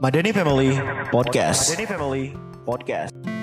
Madani Family Podcast. Madani Family Podcast.